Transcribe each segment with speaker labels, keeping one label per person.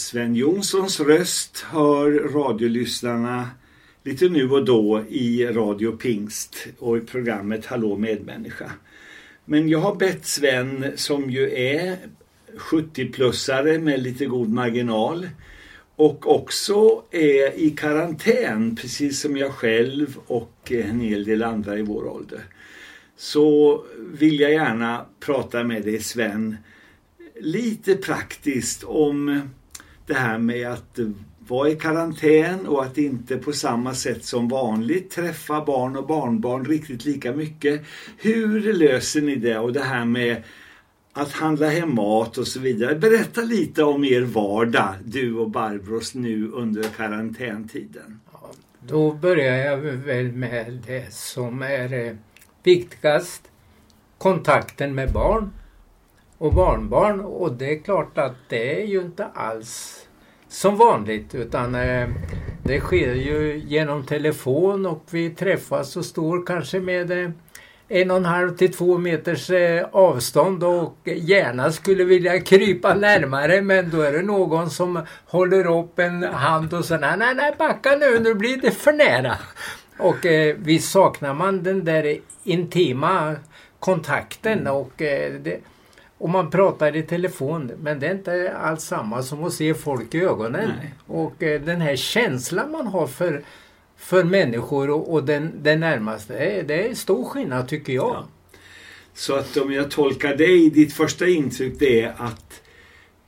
Speaker 1: Sven Jonssons röst hör radiolyssnarna lite nu och då i Radio Pingst och i programmet Hallå medmänniska. Men jag har bett Sven som ju är 70-plussare med lite god marginal och också är i karantän precis som jag själv och en hel del andra i vår ålder. Så vill jag gärna prata med dig Sven lite praktiskt om det här med att vara i karantän och att inte på samma sätt som vanligt träffa barn och barnbarn riktigt lika mycket. Hur löser ni det och det här med att handla hem mat och så vidare. Berätta lite om er vardag, du och Barbros nu under karantäntiden. Ja,
Speaker 2: då börjar jag väl med det som är eh, viktigast. Kontakten med barn och barnbarn och det är klart att det är ju inte alls som vanligt utan eh, det sker ju genom telefon och vi träffas och står kanske med eh, en och en halv till två meters eh, avstånd och gärna skulle vilja krypa närmare men då är det någon som håller upp en hand och säger nej, nej, backa nu, nu blir det för nära. Och eh, visst saknar man den där intima kontakten mm. och det, och man pratar i telefon men det är inte alls samma som att se folk i ögonen. Nej. Och eh, den här känslan man har för, för människor och, och den, den närmaste, det är, det är stor skillnad tycker jag. Ja.
Speaker 1: Så att om jag tolkar dig, ditt första intryck det är att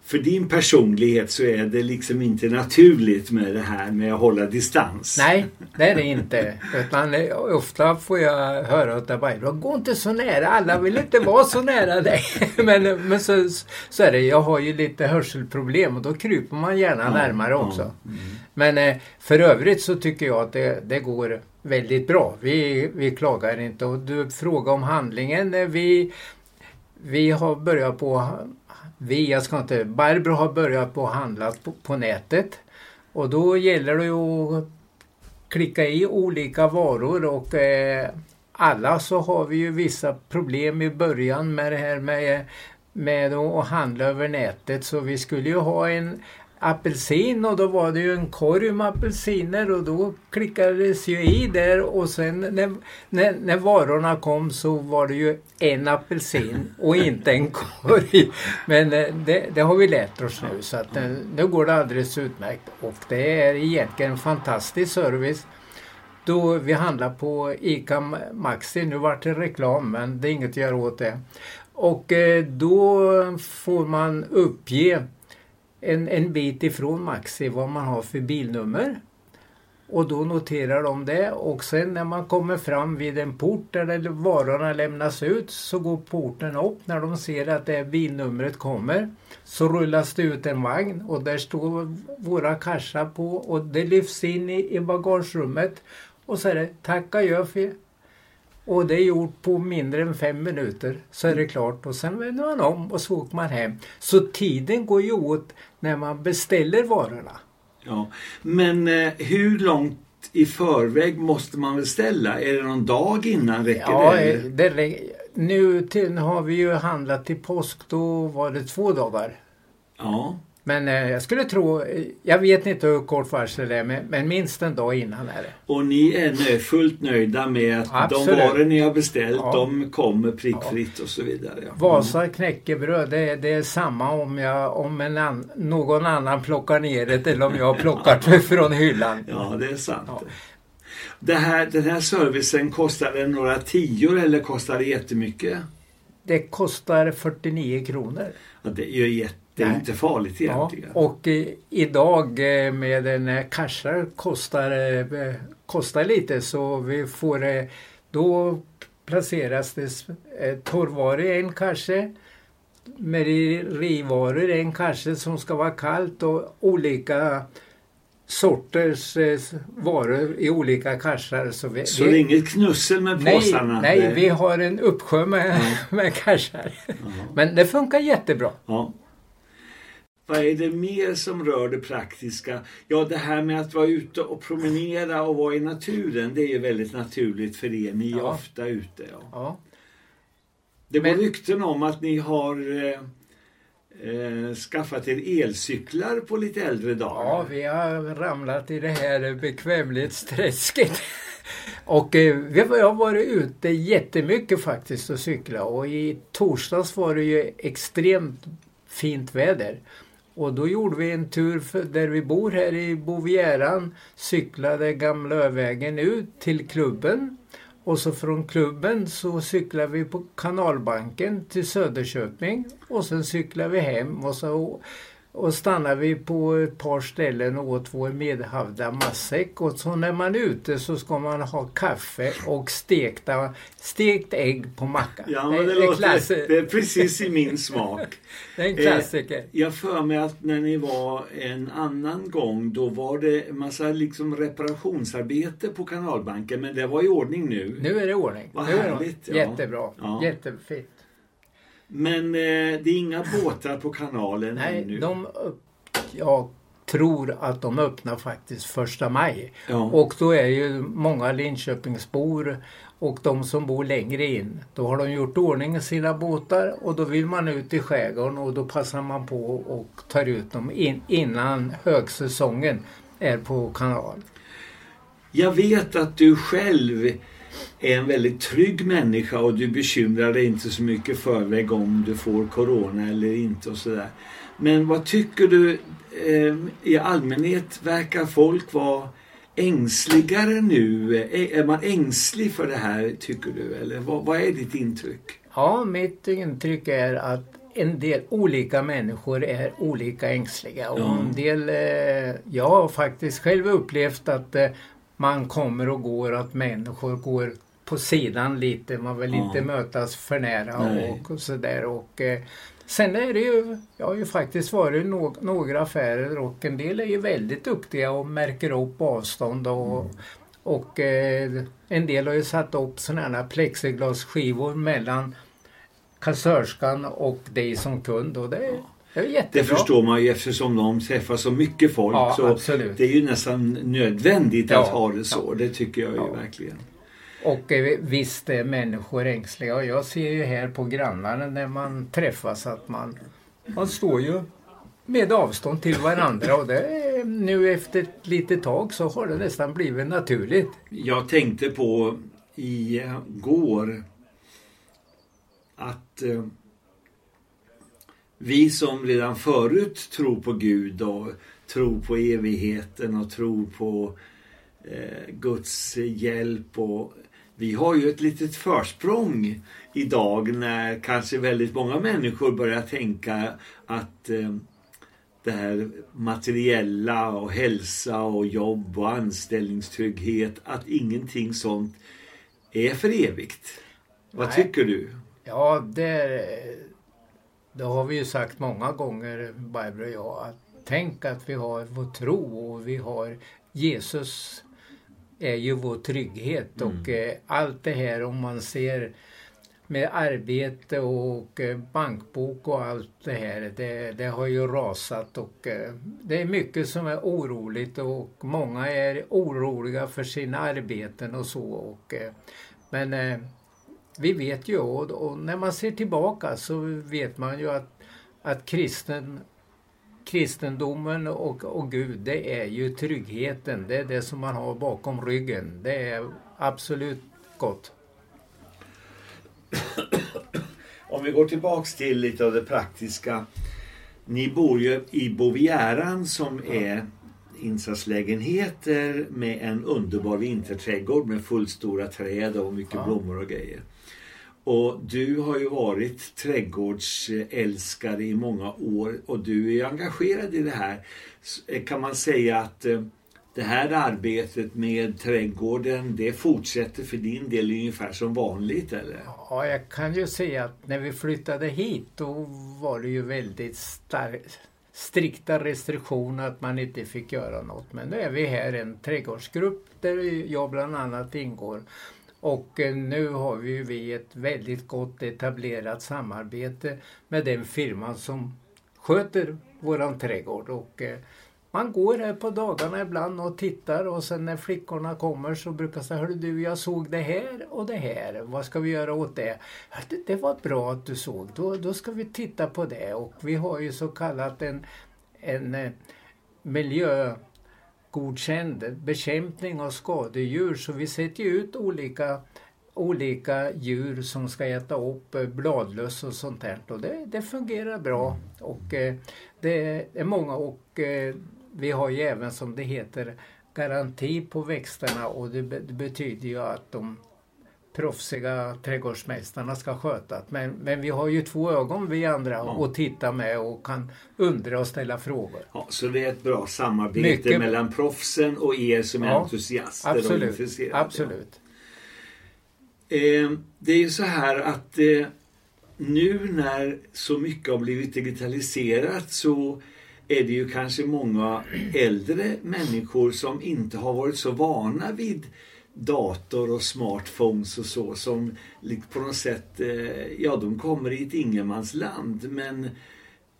Speaker 1: för din personlighet så är det liksom inte naturligt med det här med att hålla distans.
Speaker 2: Nej, det är det inte. Utan ofta får jag höra att det gå inte så nära, alla vill inte vara så nära dig. Men, men så, så är det, jag har ju lite hörselproblem och då kryper man gärna ja, närmare också. Ja, mm. Men eh, för övrigt så tycker jag att det, det går väldigt bra. Vi, vi klagar inte. Och du frågar om handlingen. Eh, vi, vi har börjat på vi, jag ska inte, Barbro har börjat på att handla på, på nätet. Och då gäller det ju att klicka i olika varor och eh, alla så har vi ju vissa problem i början med det här med, med att handla över nätet. Så vi skulle ju ha en apelsin och då var det ju en korg med apelsiner och då klickades ju i där och sen när, när, när varorna kom så var det ju en apelsin och inte en korg. Men eh, det, det, har vi lärt oss nu så att eh, nu går det alldeles utmärkt och det är egentligen en fantastisk service. Då vi handlar på ICA Maxi, nu vart det reklam men det är inget att göra åt det. Och eh, då får man uppge en, en bit ifrån Maxi vad man har för bilnummer. Och då noterar de det. Och sen när man kommer fram vid en port där varorna lämnas ut så går porten upp. När de ser att det bilnumret kommer. Så rullas det ut en vagn. Och där står våra kassar på. Och det lyfts in i, i bagagerummet. Och så är det tack adjö för och det är gjort på mindre än fem minuter så är det klart och sen vänder man om och så åker man hem. Så tiden går ju åt när man beställer varorna.
Speaker 1: Ja, men eh, hur långt i förväg måste man beställa? Är det någon dag innan räcker
Speaker 2: ja,
Speaker 1: det?
Speaker 2: det nu till, har vi ju handlat till påsk, då var det två dagar.
Speaker 1: Ja.
Speaker 2: Men eh, jag skulle tro, jag vet inte hur kort varsel det är, men, men, minst en dag innan är det.
Speaker 1: Och ni är fullt nöjda med att Absolut. de varor ni har beställt, ja. de kommer prickfritt ja. och så vidare? Ja.
Speaker 2: Vasa knäckebröd, det, är, det är samma om, jag, om an, någon annan plockar ner det eller om jag plockar det från hyllan.
Speaker 1: Ja, det är sant. Det här, den här servicen, kostar den några tior eller kostar det jättemycket?
Speaker 2: Det kostar 49 kronor.
Speaker 1: Ja, det är ju jätte det är Nej. inte farligt egentligen.
Speaker 2: Ja, och eh, idag eh, med en eh, kasha kostar, kostar lite så vi får då placeras det torrvaror i en kasse mejerivaror i en kasse som ska vara kallt och olika sorters varor i olika kassar.
Speaker 1: Så, vi, så det är inget knussel med
Speaker 2: nej,
Speaker 1: påsarna?
Speaker 2: Nej, vi har en uppsjö med, ja. med kassar. Ja. Men det funkar jättebra.
Speaker 1: Ja. Vad är det mer som rör det praktiska? Ja, det här med att vara ute och promenera och vara i naturen, det är ju väldigt naturligt för er. Ni är ja. ofta ute. Ja. ja. Det går Men... rykten om att ni har eh, eh, skaffat er elcyklar på lite äldre dagar.
Speaker 2: Ja, vi har ramlat i det här bekvämlighetsträsket. och eh, vi har varit ute jättemycket faktiskt och cykla och i torsdags var det ju extremt fint väder. Och då gjorde vi en tur där vi bor här i Bovieran, cyklade Gamla Övägen ut till klubben. Och så från klubben så cyklade vi på Kanalbanken till Söderköping. Och sen cyklade vi hem och så och stannar vi på ett par ställen och åt vår medhavda matsäck. Och så när man är ute så ska man ha kaffe och stekta, stekt ägg på macka.
Speaker 1: Ja, det, det, låter, det är precis i min smak.
Speaker 2: det är en klassiker. Eh,
Speaker 1: jag för mig att när ni var en annan gång då var det en massa liksom reparationsarbete på kanalbanken men det var i ordning nu.
Speaker 2: Nu är det i ordning.
Speaker 1: Vad härligt.
Speaker 2: Ja. Jättebra. Ja. Jättefint.
Speaker 1: Men eh, det är inga båtar på kanalen
Speaker 2: Nej,
Speaker 1: ännu?
Speaker 2: De, jag tror att de öppnar faktiskt första maj.
Speaker 1: Ja.
Speaker 2: Och då är ju många Linköpingsbor och de som bor längre in, då har de gjort ordning sina båtar och då vill man ut i skärgården och då passar man på och tar ut dem in, innan högsäsongen är på kanal.
Speaker 1: Jag vet att du själv är en väldigt trygg människa och du bekymrar dig inte så mycket förväg om du får corona eller inte och sådär. Men vad tycker du eh, i allmänhet verkar folk vara ängsligare nu? Är, man ängslig för det här tycker du eller vad, vad är ditt intryck?
Speaker 2: Ja, mitt intryck är att en del olika människor är olika ängsliga. Och en del, eh, jag har faktiskt själv upplevt att eh, man kommer och går, att människor går på sidan lite. Man vill
Speaker 1: Ja.
Speaker 2: inte mötas för nära
Speaker 1: Nej.
Speaker 2: och, och sådär. Och, eh, sen är det ju, jag har ju faktiskt varit i no, några affärer och en del är ju väldigt duktiga och märker upp avstånd och,
Speaker 1: Mm.
Speaker 2: och eh, en del har ju satt upp sådana här plexiglasskivor mellan kassörskan och dig som kund och det, är- det.
Speaker 1: Det förstår man ju eftersom de träffar så mycket folk.
Speaker 2: Ja,
Speaker 1: så
Speaker 2: absolut.
Speaker 1: Det är ju nästan nödvändigt
Speaker 2: Ja,
Speaker 1: att ha det så. Det tycker jag ju
Speaker 2: Ja.
Speaker 1: verkligen.
Speaker 2: Och eh, visst är människor ängsliga jag ser ju här på grannarna när man träffas att man, man står ju med avstånd till varandra och det nu efter ett litet tag så har det nästan blivit naturligt.
Speaker 1: Jag tänkte på igår att eh, vi som redan förut tror på Gud och tror på evigheten och tror på eh, Guds hjälp och vi har ju ett litet försprång idag när kanske väldigt många människor börjar tänka att eh, det här materiella och hälsa och jobb och anställningstrygghet, att ingenting sånt är för evigt. Vad
Speaker 2: Nej.
Speaker 1: tycker du?
Speaker 2: Ja, det, det har vi ju sagt många gånger, Barbro och jag, att tänk att vi har vår tro och vi har Jesus är ju vår trygghet och eh, allt det här om man ser med arbete och eh, bankbok och allt det här, det, det har ju rasat och eh, det är mycket som är oroligt och många är oroliga för sina arbeten och så. Och, eh, men vi vet ju och, och när man ser tillbaka så vet man ju att, att kristen, kristendomen och, och Gud det är ju tryggheten. Det är det som man har bakom ryggen. Det är absolut gott.
Speaker 1: Om vi går tillbaks till lite av det praktiska. Ni bor ju i Bovieran som är insatslägenheter med en underbar vinterträdgård med fullstora träd och mycket
Speaker 2: Ja.
Speaker 1: blommor och grejer. Och du har ju varit trädgårdsälskare i många år och du är engagerad i det här. Eh, kan man säga att eh, det här arbetet med trädgården det fortsätter för din del ungefär som vanligt eller?
Speaker 2: Ja, jag kan ju säga att när vi flyttade hit då var det ju väldigt starkt strikta restriktioner att man inte fick göra något. Men nu är vi här en trädgårdsgrupp där jag bland annat ingår. Och eh, nu har vi ju vi ett väldigt gott etablerat samarbete med den firman som sköter våran trädgård. Och eh, man går här på dagarna ibland och tittar och sen när flickorna kommer så brukar jag säga Hörru du, jag såg det här och det här. Vad ska vi göra åt det? Det, det var bra att du såg. Då, då ska vi titta på det. Och vi har ju så kallat en, en eh, miljö miljögodkänd bekämpning av skadedjur. Så vi sätter ut olika olika djur som ska äta upp eh, bladlöss och sånt där. Och det, det fungerar bra. Och eh, det är många och eh, vi har ju även som det heter garanti på växterna och det, det betyder ju att de proffsiga trädgårdsmästarna ska sköta men, men vi har ju två ögon vi andra ja. och titta med och kan undra och ställa frågor.
Speaker 1: Ja, så det är ett bra samarbete Mycket mellan proffsen och er som är ja, entusiaster
Speaker 2: absolut,
Speaker 1: och intresserade.
Speaker 2: Absolut.
Speaker 1: Eh, det är ju så här att eh, nu när så mycket har blivit digitaliserat så är det ju kanske många äldre människor som inte har varit så vana vid dator och smartphones och så som på något sätt, eh, ja de kommer i ett ingenmansland men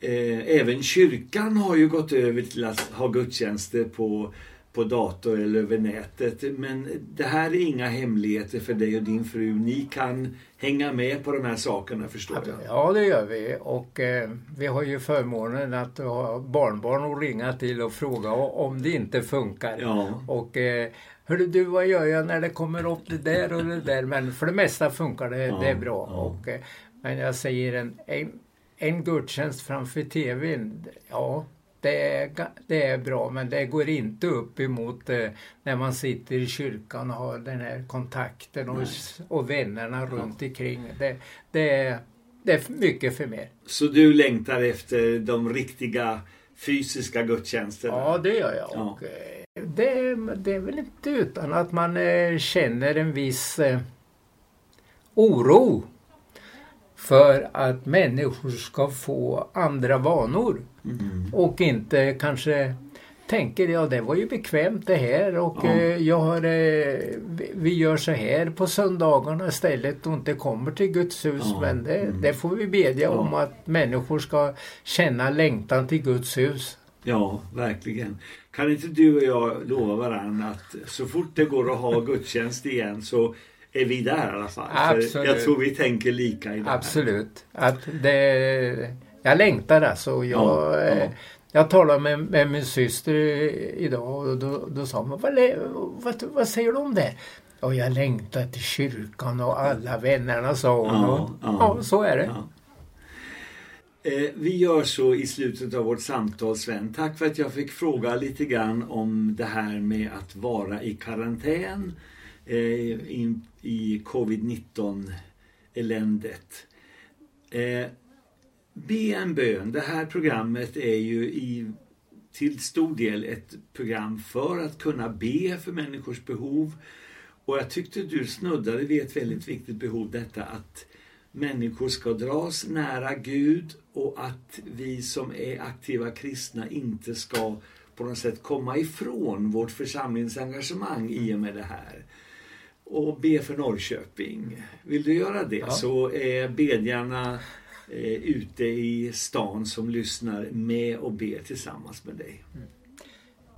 Speaker 1: eh, även kyrkan har ju gått över till att ha gudstjänster på på dator eller över nätet. Men det här är inga hemligheter för dig och din fru. Ni kan hänga med på de här sakerna förstår jag.
Speaker 2: Ja det gör vi och eh, vi har ju förmånen att ha barnbarn att ringa till och fråga om det inte funkar.
Speaker 1: Ja.
Speaker 2: Och eh, Hörru du, vad gör jag när det kommer upp det där och det där? Men för det mesta funkar det, ja, det är bra. Ja. Och, eh, men jag säger en, en, en gudstjänst framför TVn, ja det är, det är bra men det går inte upp emot eh, när man sitter i kyrkan och har den här kontakten och, och vännerna runt omkring. Det, det, är, det är mycket för mig.
Speaker 1: Så du längtar efter de riktiga fysiska gudstjänsterna?
Speaker 2: Ja, det gör jag. Ja. Och, det, det är väl inte utan att man eh, känner en viss eh, oro för att människor ska få andra vanor. Mm. Och inte kanske tänker ja det var ju bekvämt det här och ja. eh, jag har, eh, vi gör så här på söndagarna istället och inte kommer till Guds hus. Ja. Men det, mm. det, får vi bedja ja. om att människor ska känna längtan till Guds hus.
Speaker 1: Ja, verkligen. Kan inte du och jag lova varandra att så fort det går att ha gudstjänst igen så är vi där i alla fall. Absolut. jag tror vi tänker lika i det
Speaker 2: Absolut. Att det, jag längtar alltså. Jag, ja, ja. Jag talade med, med, min syster idag och då, då sa hon, vad, vad, vad säger du om det? Och jag längtar till kyrkan och alla vännerna sa hon. Ja, och, ja, ja så är det.
Speaker 1: Eh, vi gör så i slutet av vårt samtal Sven. Tack för att jag fick fråga lite grann om det här med att vara i karantän eh, in, i covid-19 eländet. Eh, be en bön. Det här programmet är ju i, till stor del ett program för att kunna be för människors behov. Och jag tyckte du snuddade vid ett väldigt viktigt behov, detta att människor ska dras nära Gud och att vi som är aktiva kristna inte ska på något sätt komma ifrån vårt församlingsengagemang i och med det här och be för Norrköping. Vill du göra det ja. så är bedjarna eh, ute i stan som lyssnar med och ber tillsammans med dig.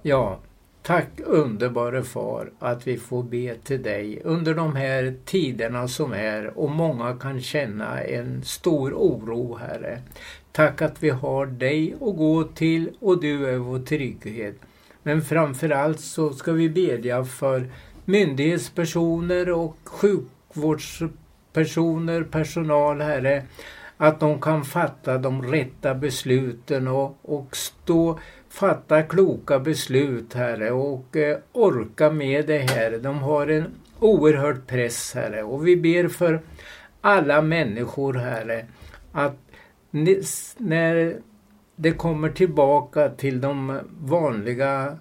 Speaker 2: Ja, tack underbara far att vi får be till dig under de här tiderna som är och många kan känna en stor oro Herre. Tack att vi har dig att gå till och du är vår trygghet. Men framförallt så ska vi bedja för myndighetspersoner och sjukvårdspersoner, personal, Herre, att de kan fatta de rätta besluten och, och stå, fatta kloka beslut, Herre, och eh, orka med det här. De har en oerhörd press, Herre, och vi ber för alla människor, Herre, att när det kommer tillbaka till de vanliga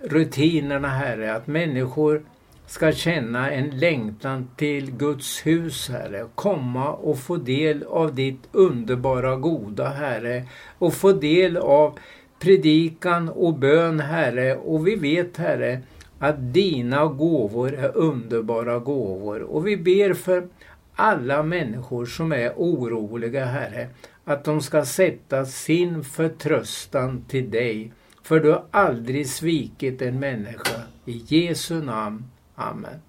Speaker 2: rutinerna Herre, att människor ska känna en längtan till Guds hus Herre, komma och få del av ditt underbara goda Herre och få del av predikan och bön Herre och vi vet Herre att dina gåvor är underbara gåvor och vi ber för alla människor som är oroliga Herre att de ska sätta sin förtröstan till dig För du har aldrig svikit en människa. I Jesu namn. Amen.